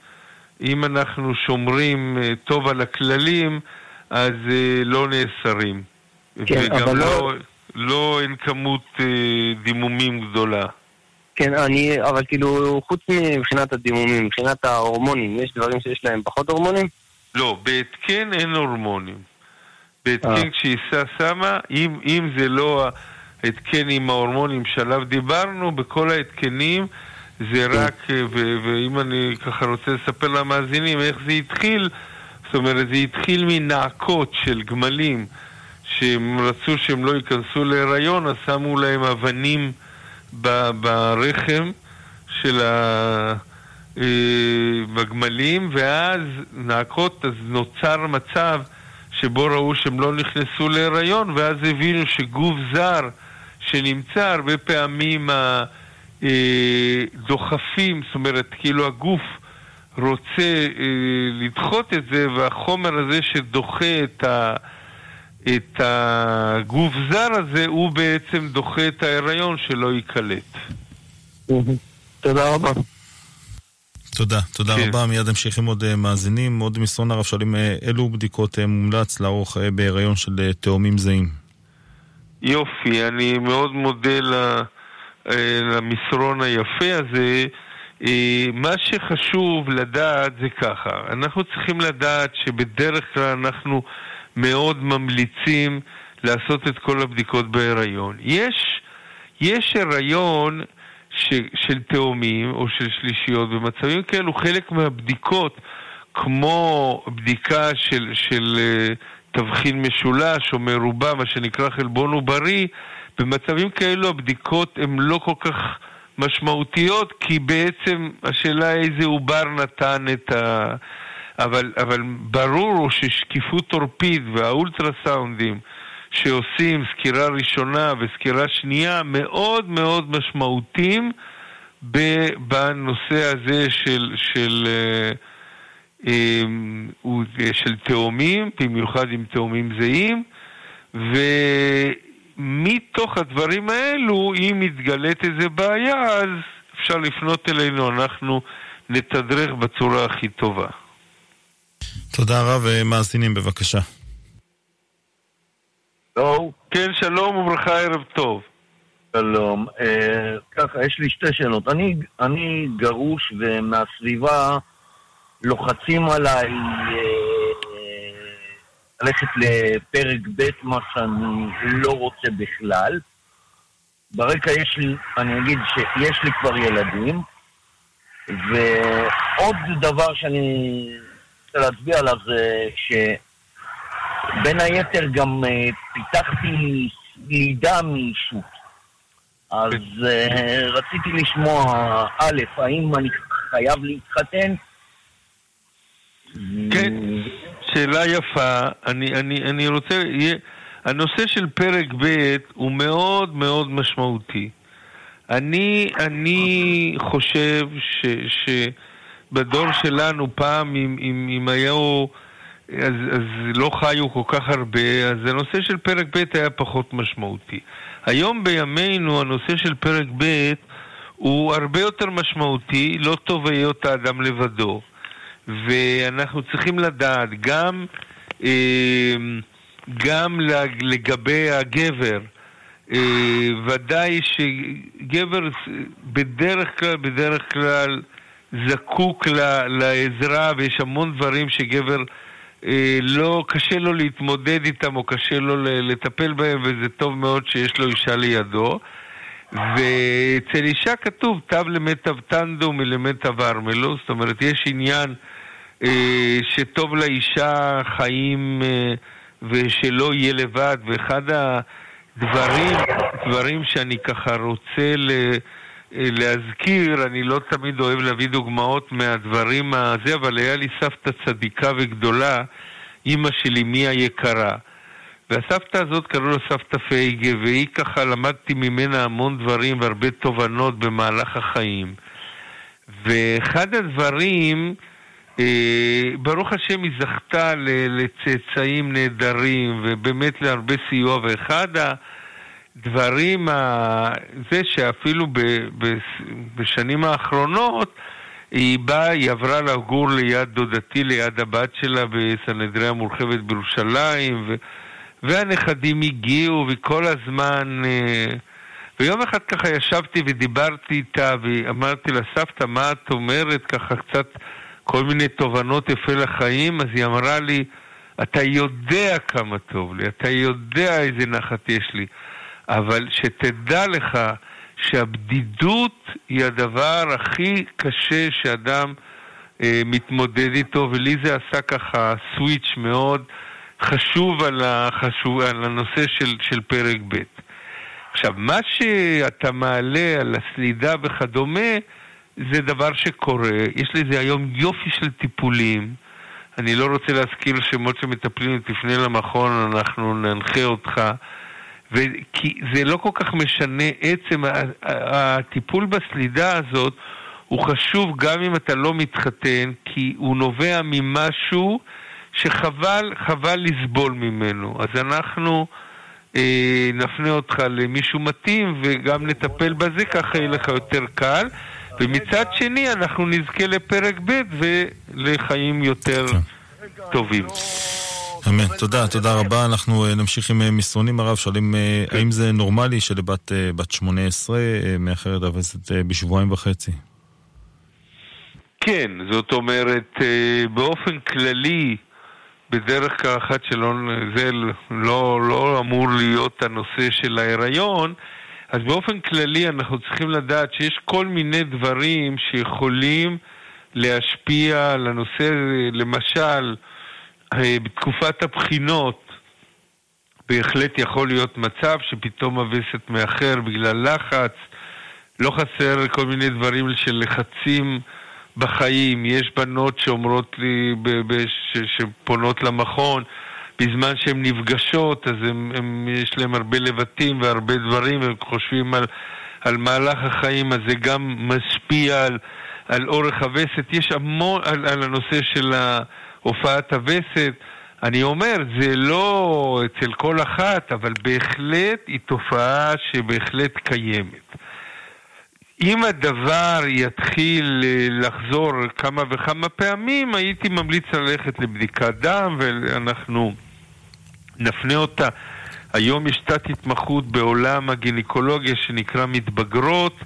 אם אנחנו שומרים אה, טוב על הכללים, אז אה, לא נאסרים. כן, וגם אבל לא, לא... לא אין כמות דימומים גדולה. כן, אני, אבל כאילו, חוץ מבחינת הדימומים, מבחינת ההורמונים, יש דברים שיש להם פחות הורמונים? לא, בהתקן אין הורמונים. בהתקן אה. כשאישה שמה, אם, אם זה לא ההתקן עם ההורמונים שעליו דיברנו, בכל ההתקנים זה רק, ואם אני ככה רוצה לספר למאזינים איך זה התחיל, זאת אומרת, זה התחיל מנעקות של גמלים שהם רצו שהם לא ייכנסו להיריון, אז שמו להם אבנים ברחם של הגמלים, ואז נעקות, אז נוצר מצב שבו ראו שהם לא נכנסו להיריון, ואז הבינו שגוף זר שנמצא, הרבה פעמים הדוחפים, זאת אומרת, כאילו הגוף רוצה אה, לדחות את זה, והחומר הזה שדוחה את ה... את הגוף זר הזה, הוא בעצם דוחה את ההיריון שלא ייקלט. תודה רבה. תודה, תודה כן. רבה. מיד נמשיך עם עוד אה, מאזינים. עוד מסרון הרב שואלים אה, אילו בדיקות אה, מומלץ לערוך אה, בהיריון של אה, תאומים זהים. יופי, אני מאוד מודה ל- אה, למסרון היפה הזה. אה, מה שחשוב לדעת זה ככה, אנחנו צריכים לדעת שבדרך כלל אנחנו מאוד ממליצים לעשות את כל הבדיקות בהיריון. יש, יש הריון ש, של תאומים או של שלישיות. במצבים כאלו חלק מהבדיקות, כמו בדיקה של, של uh, תבחין משולש או מרובע, מה שנקרא חלבון עוברי, במצבים כאלו הבדיקות הן לא כל כך משמעותיות, כי בעצם השאלה איזה עובר נתן את ה... אבל, אבל ברור ששקיפות עורפית והאולטרסאונדים שעושים סקירה ראשונה וסקירה שנייה מאוד מאוד משמעותיים בנושא הזה של, של, אה, אה, של תאומים, במיוחד עם תאומים זהים, ומתוך הדברים האלו, אם מתגלית איזה בעיה, אז אפשר לפנות אלינו, אנחנו נתדרך בצורה הכי טובה. תודה רב, מאזינים בבקשה. לא. כן, שלום וברכה, ערב טוב. שלום. אה, ככה, יש לי שתי שאלות. אני, אני גרוש ומהסביבה לוחצים עליי אה, ללכת לפרק ב', מה שאני לא רוצה בכלל. ברקע יש לי, אני אגיד שיש לי כבר ילדים, ועוד דבר שאני רוצה להצביע עליו זה ש... בין היתר גם uh, פיתחתי לידה מאישות. אז uh, רציתי לשמוע, א', האם אני חייב להתחתן? כן, שאלה יפה. אני, אני, אני רוצה... הנושא של פרק ב' הוא מאוד מאוד משמעותי. אני, אני חושב ש, שבדור שלנו פעם, אם, אם, אם היו... אז, אז לא חיו כל כך הרבה, אז הנושא של פרק ב' היה פחות משמעותי. היום בימינו הנושא של פרק ב' הוא הרבה יותר משמעותי, לא טוב היות האדם לבדו. ואנחנו צריכים לדעת גם, אה, גם לגבי הגבר, אה, ודאי שגבר בדרך כלל, בדרך כלל זקוק לעזרה ויש המון דברים שגבר אה, לא, קשה לו להתמודד איתם או קשה לו לטפל בהם וזה טוב מאוד שיש לו אישה לידו. ואצל אישה כתוב תו למטב טנדו מלמטב ארמלו, זאת אומרת יש עניין שטוב לאישה חיים אה, ושלא יהיה לבד, ואחד הדברים, דברים שאני ככה רוצה ל... אה, להזכיר, אני לא תמיד אוהב להביא דוגמאות מהדברים הזה, אבל היה לי סבתא צדיקה וגדולה, אימא של אמי היקרה. והסבתא הזאת קראו לה סבתא פייגה, והיא ככה, למדתי ממנה המון דברים והרבה תובנות במהלך החיים. ואחד הדברים, אה, ברוך השם היא זכתה לצאצאים נהדרים, ובאמת להרבה סיוע, ואחד ה... דברים, זה שאפילו ב, ב, בשנים האחרונות היא באה, היא עברה לגור ליד דודתי, ליד הבת שלה בסנהדריה המורחבת בירושלים, ו, והנכדים הגיעו, וכל הזמן... אה, ויום אחד ככה ישבתי ודיברתי איתה, ואמרתי לה, סבתא, מה את אומרת? ככה קצת כל מיני תובנות יפה לחיים, אז היא אמרה לי, אתה יודע כמה טוב לי, אתה יודע איזה נחת יש לי. אבל שתדע לך שהבדידות היא הדבר הכי קשה שאדם אה, מתמודד איתו, ולי זה עשה ככה סוויץ' מאוד חשוב על, החשוב, על הנושא של, של פרק ב'. עכשיו, מה שאתה מעלה על הסלידה וכדומה, זה דבר שקורה. יש לזה היום יופי של טיפולים. אני לא רוצה להזכיר שמות שמטפלים, תפנה למכון, אנחנו ננחה אותך. כי זה לא כל כך משנה, עצם הטיפול בסלידה הזאת הוא חשוב גם אם אתה לא מתחתן, כי הוא נובע ממשהו שחבל חבל לסבול ממנו. אז אנחנו אה, נפנה אותך למישהו מתאים וגם נטפל בזה, ככה יהיה לך יותר קל. ומצד שני אנחנו נזכה לפרק ב' ולחיים יותר כן. טובים. אמן. תודה, תודה רבה. אנחנו אה, נמשיך עם אה, מסרונים הרב, שואלים אה, האם זה נורמלי שלבת בת 18 מאחרת אבסת בשבועיים וחצי? כן, זאת אומרת, באופן כללי, בדרך כלל אחת שלא, זה לא, לא אמור להיות הנושא של ההיריון, אז באופן כללי אנחנו צריכים לדעת שיש כל מיני דברים שיכולים להשפיע על הנושא למשל, אה, בתקופת הבחינות בהחלט יכול להיות מצב שפתאום הווסת מאחר בגלל לחץ, לא חסר כל מיני דברים של לחצים בחיים, יש בנות שאומרות לי, שפונות למכון, בזמן שהן נפגשות, אז הם, הם, יש להם הרבה לבטים והרבה דברים, והם חושבים על, על מהלך החיים, אז זה גם משפיע על, על אורך הווסת. יש המון על, על הנושא של הופעת הווסת. אני אומר, זה לא אצל כל אחת, אבל בהחלט היא תופעה שבהחלט קיימת. אם הדבר יתחיל אה, לחזור כמה וכמה פעמים, הייתי ממליץ ללכת לבדיקת דם ואנחנו נפנה אותה. היום יש תת התמחות בעולם הגינקולוגיה שנקרא מתבגרות,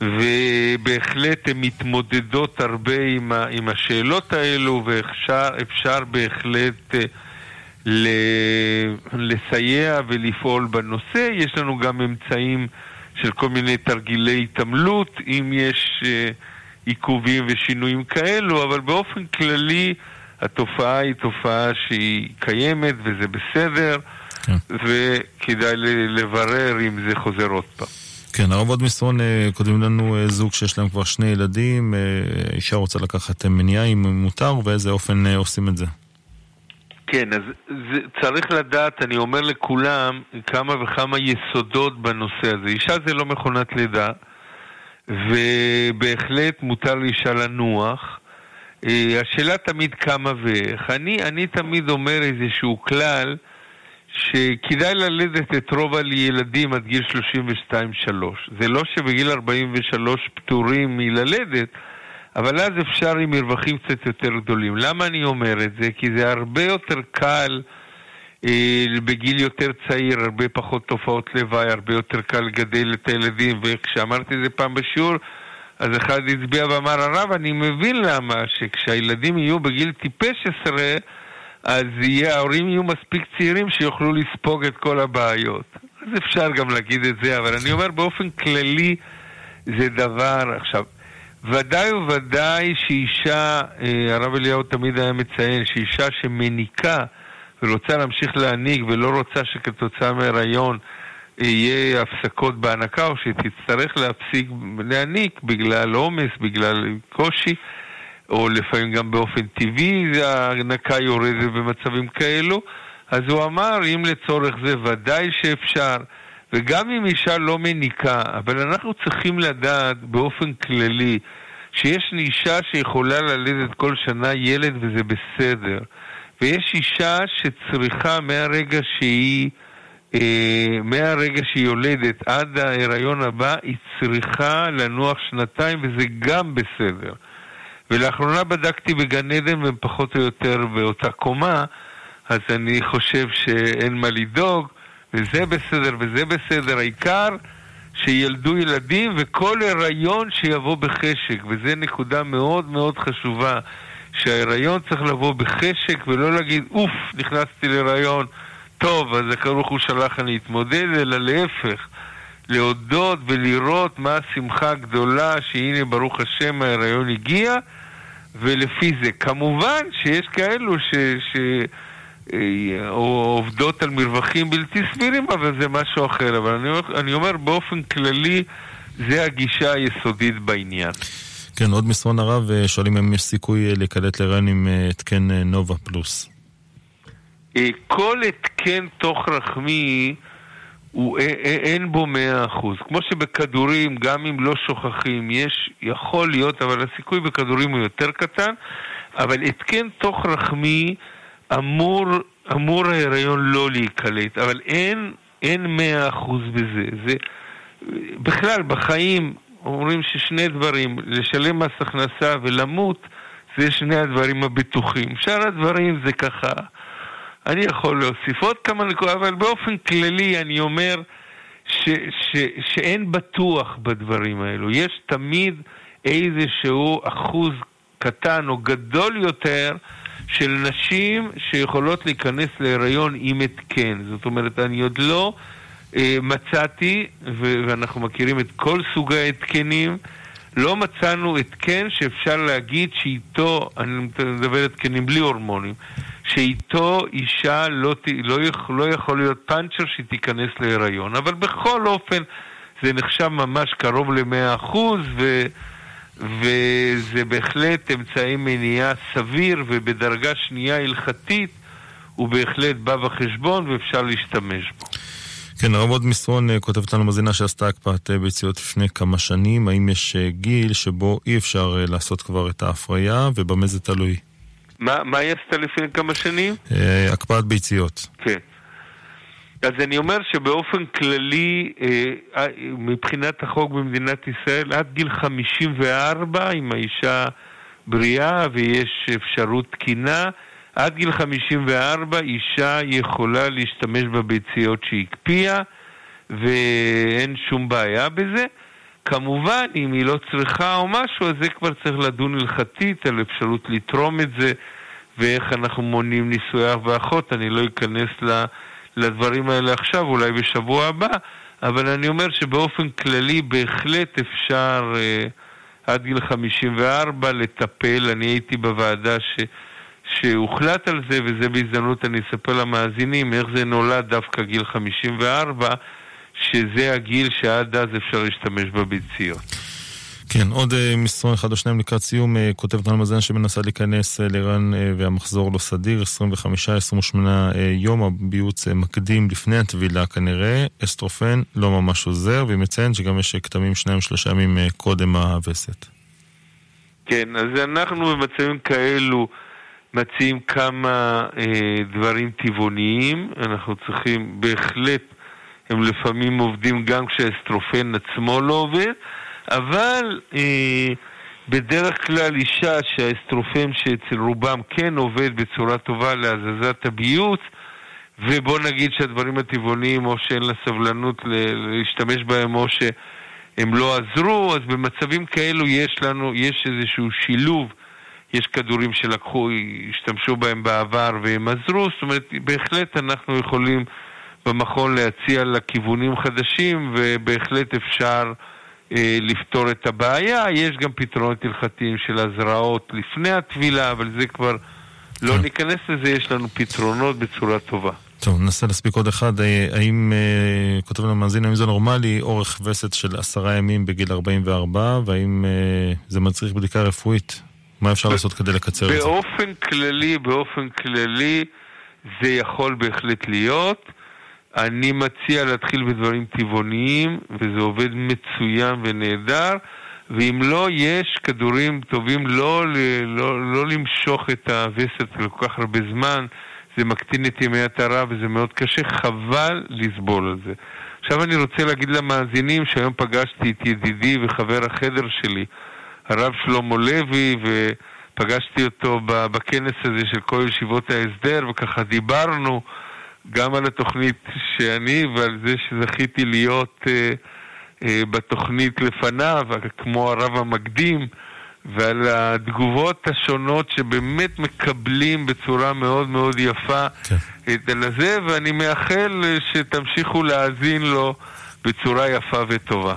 ובהחלט הן מתמודדות הרבה עם, ה, עם השאלות האלו, ואפשר בהחלט אה, ל, לסייע ולפעול בנושא. יש לנו גם אמצעים של כל מיני תרגילי התעמלות, אם יש אה, עיכובים ושינויים כאלו, אבל באופן כללי התופעה היא תופעה שהיא קיימת וזה בסדר, כן. וכדאי לברר אם זה חוזר עוד פעם. כן, הרב עוד מסרון, אה, כותבים לנו אה, זוג שיש להם כבר שני ילדים, אישה רוצה לקחת מניעה אם מותר, ובאיזה אופן עושים את זה. כן, אז זה, צריך לדעת, אני אומר לכולם, כמה וכמה יסודות בנושא הזה. אישה זה לא מכונת לידה, ובהחלט מותר לאישה לנוח. אה, השאלה תמיד כמה ואיך. אני, אני תמיד אומר איזשהו כלל, שכדאי ללדת את רוב הילדים עד גיל 32-3. זה לא שבגיל 43 פטורים מללדת, אבל אז אפשר עם מרווחים קצת יותר גדולים. למה אני אומר את זה? כי זה הרבה יותר קל אה, בגיל יותר צעיר, הרבה פחות תופעות לוואי, הרבה יותר קל לגדל את הילדים, וכשאמרתי את זה פעם בשיעור, אז אחד הצביע ואמר, הרב, אני מבין למה, שכשהילדים יהיו בגיל טיפש עשרה, אז יהיה, ההורים יהיו מספיק צעירים שיוכלו לספוג את כל הבעיות. אז אפשר גם להגיד את זה, אבל אני אומר באופן כללי זה דבר, עכשיו, ודאי וודאי שאישה, אה, הרב אליהו תמיד היה מציין, שאישה שמניקה ורוצה להמשיך להניק ולא רוצה שכתוצאה מהיריון יהיה הפסקות בהנקה או שתצטרך להפסיק להניק בגלל עומס, בגלל קושי, או לפעמים גם באופן טבעי ההנקה יורדת במצבים כאלו, אז הוא אמר, אם לצורך זה ודאי שאפשר, וגם אם אישה לא מניקה, אבל אנחנו צריכים לדעת באופן כללי שיש אישה שיכולה ללדת כל שנה ילד וזה בסדר, ויש אישה שצריכה מהרגע שהיא... אה, מהרגע שהיא יולדת עד ההיריון הבא, היא צריכה לנוח שנתיים וזה גם בסדר. ולאחרונה בדקתי בגן עדן והם פחות או יותר באותה קומה, אז אני חושב שאין מה לדאוג, וזה בסדר וזה בסדר. העיקר שילדו ילדים וכל הריון שיבוא בחשק, וזו נקודה מאוד מאוד חשובה, שההיריון צריך לבוא בחשק ולא להגיד, אוף, נכנסתי להיריון. טוב, אז ברוך הוא שלח אני להתמודד, אלא להפך, להודות ולראות מה השמחה הגדולה שהנה ברוך השם ההיריון הגיע, ולפי זה. כמובן שיש כאלו ש... ש... אה, או עובדות על מרווחים בלתי סבירים, אבל זה משהו אחר. אבל אני, אני אומר באופן כללי, זה הגישה היסודית בעניין. כן, עוד מסרון הרב, אה, שואלים אם יש סיכוי אה, להיקלט להיריון עם התקן נובה פלוס. כל התקן תוך רחמי הוא, אין בו מאה אחוז. כמו שבכדורים, גם אם לא שוכחים, יש, יכול להיות, אבל הסיכוי בכדורים הוא יותר קטן, אבל התקן תוך רחמי אמור, אמור ההיריון לא להיקלט, אבל אין, אין מאה אחוז בזה. זה, בכלל, בחיים אומרים ששני דברים, לשלם מס הכנסה ולמות, זה שני הדברים הבטוחים. שאר הדברים זה ככה... אני יכול להוסיף עוד כמה נקודות, אבל באופן כללי אני אומר ש, ש, שאין בטוח בדברים האלו. יש תמיד איזשהו אחוז קטן או גדול יותר של נשים שיכולות להיכנס להיריון עם התקן. זאת אומרת, אני עוד לא אה, מצאתי, ו- ואנחנו מכירים את כל סוגי ההתקנים, לא מצאנו התקן שאפשר להגיד שאיתו, אני מדבר התקנים בלי הורמונים, שאיתו אישה לא, ת- לא, יכ- לא יכול להיות פאנצ'ר שהיא תיכנס להיריון. אבל בכל אופן זה נחשב ממש קרוב ל-100% ו... וזה בהחלט אמצעי מניעה סביר ובדרגה שנייה הלכתית הוא בהחלט בא בחשבון ואפשר להשתמש בו. כן, הרב עוד מסרון אה, כותבת לנו מזינה שעשתה הקפאת אה, ביציות לפני כמה שנים. האם יש אה, גיל שבו אי אפשר לעשות כבר את ההפריה, ובמה זה תלוי? מה, מה היא עשתה לפני כמה שנים? הקפאת ביציות. כן. אז אני אומר שבאופן כללי, אה, אה, מבחינת החוק במדינת ישראל, עד גיל 54, אם האישה בריאה ויש אפשרות תקינה, עד גיל 54 אישה יכולה להשתמש בביציות שהיא הקפיאה, ואין שום בעיה בזה. כמובן, אם היא לא צריכה או משהו, אז זה כבר צריך לדון הלכתית על אפשרות לתרום את זה, ואיך אנחנו מונעים נישואי אח ואחות. אני לא אכנס ל... לדברים האלה עכשיו, אולי בשבוע הבא, אבל אני אומר שבאופן כללי בהחלט אפשר אה, עד גיל 54 לטפל. אני הייתי בוועדה ש, שהוחלט על זה, וזה בהזדמנות אני אספר למאזינים איך זה נולד דווקא גיל 54, שזה הגיל שעד אז אפשר להשתמש בביציות. כן, עוד אה, מסרון אחד או שניים לקראת סיום, אה, כותבת על מזן שמנסה להיכנס אה, אה, והמחזור לא סדיר, 25-28 אה, יום, הביוץ מקדים לפני הטבילה כנראה, אסטרופן לא ממש עוזר, והיא מציינת שגם יש כתמים שניים שלושה ימים קודם הווסת. כן, אז אנחנו במצבים כאלו מציעים כמה אה, דברים טבעוניים, אנחנו צריכים בהחלט, הם לפעמים עובדים גם כשהאסטרופן עצמו לא עובד, אבל אה, בדרך כלל אישה שהאסטרופן שאצל רובם כן עובד בצורה טובה להזזת הביוץ, ובוא נגיד שהדברים הטבעוניים או שאין לה סבלנות להשתמש בהם או שהם לא עזרו, אז במצבים כאלו יש לנו, יש איזשהו שילוב, יש כדורים שלקחו, השתמשו בהם בעבר והם עזרו, זאת אומרת, בהחלט אנחנו יכולים במכון להציע לה כיוונים חדשים ובהחלט אפשר לפתור את הבעיה. יש גם פתרונות הלכתיים של הזרעות לפני הטבילה, אבל זה כבר, לא כן. ניכנס לזה, יש לנו פתרונות בצורה טובה. טוב, ננסה להספיק עוד אחד. אה, האם, אה, כותב לנו המאזין, האם זה נורמלי, אורך וסת של עשרה ימים בגיל 44, והאם אה, זה מצריך בדיקה רפואית? מה אפשר לעשות כדי לקצר את זה? באופן כללי, באופן כללי, זה יכול בהחלט להיות. אני מציע להתחיל בדברים טבעוניים, וזה עובד מצוין ונהדר, ואם לא, יש כדורים טובים לא, לא, לא למשוך את הווסת לכל כך הרבה זמן, זה מקטין את ימי הטהרה וזה מאוד קשה, חבל לסבול על זה. עכשיו אני רוצה להגיד למאזינים שהיום פגשתי את ידידי וחבר החדר שלי, הרב שלמה לוי, ופגשתי אותו בכנס הזה של כל ישיבות ההסדר, וככה דיברנו גם על התוכנית שאני ועל זה שזכיתי להיות אה, אה, בתוכנית לפניו, כמו הרב המקדים, ועל התגובות השונות שבאמת מקבלים בצורה מאוד מאוד יפה כן. את הזה, ואני מאחל אה, שתמשיכו להאזין לו בצורה יפה וטובה.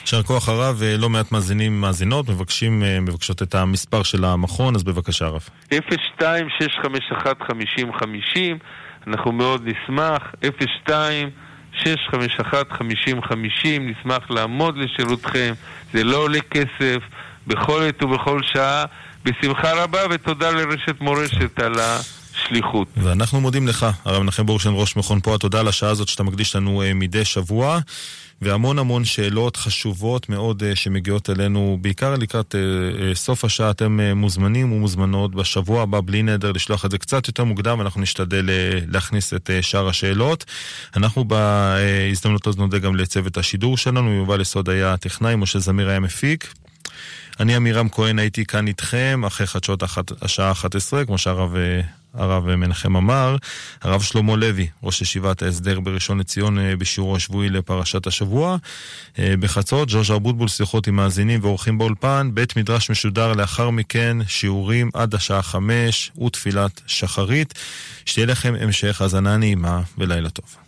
יישר כוח הרב, אה, לא מעט מאזינים מאזינות, מבקשים, אה, מבקשות את המספר של המכון, אז בבקשה הרב. 02-651-5050, אנחנו מאוד נשמח, 02-651-5050, נשמח לעמוד לשירותכם, זה לא עולה כסף, בכל עת ובכל שעה, בשמחה רבה, ותודה לרשת מורשת על השליחות. ואנחנו מודים לך, הרב מנחם בורשטיין, ראש מכון פועל, תודה על השעה הזאת שאתה מקדיש לנו אה, מדי שבוע. והמון המון שאלות חשובות מאוד אה, שמגיעות אלינו, בעיקר לקראת אה, סוף השעה. אתם מוזמנים ומוזמנות בשבוע הבא, בלי נדר, לשלוח את זה קצת יותר מוקדם, ואנחנו נשתדל להכניס את שאר השאלות. אנחנו בהזדמנות הזאת נודה גם לצוות השידור שלנו, יובל יסוד היה הטכנאי, משה זמיר היה מפיק. אני עמירם כהן הייתי כאן איתכם אחרי חדשות השעה 11, כמו שהרב הרב מנחם אמר. הרב שלמה לוי, ראש ישיבת ההסדר בראשון לציון אה, בשיעורו השבועי לפרשת השבוע. אה, בחצות, ז'וז'ה אבוטבול שיחות עם מאזינים ואורחים באולפן. בית מדרש משודר לאחר מכן, שיעורים עד השעה 5 ותפילת שחרית. שתהיה לכם המשך האזנה נעימה ולילה טוב.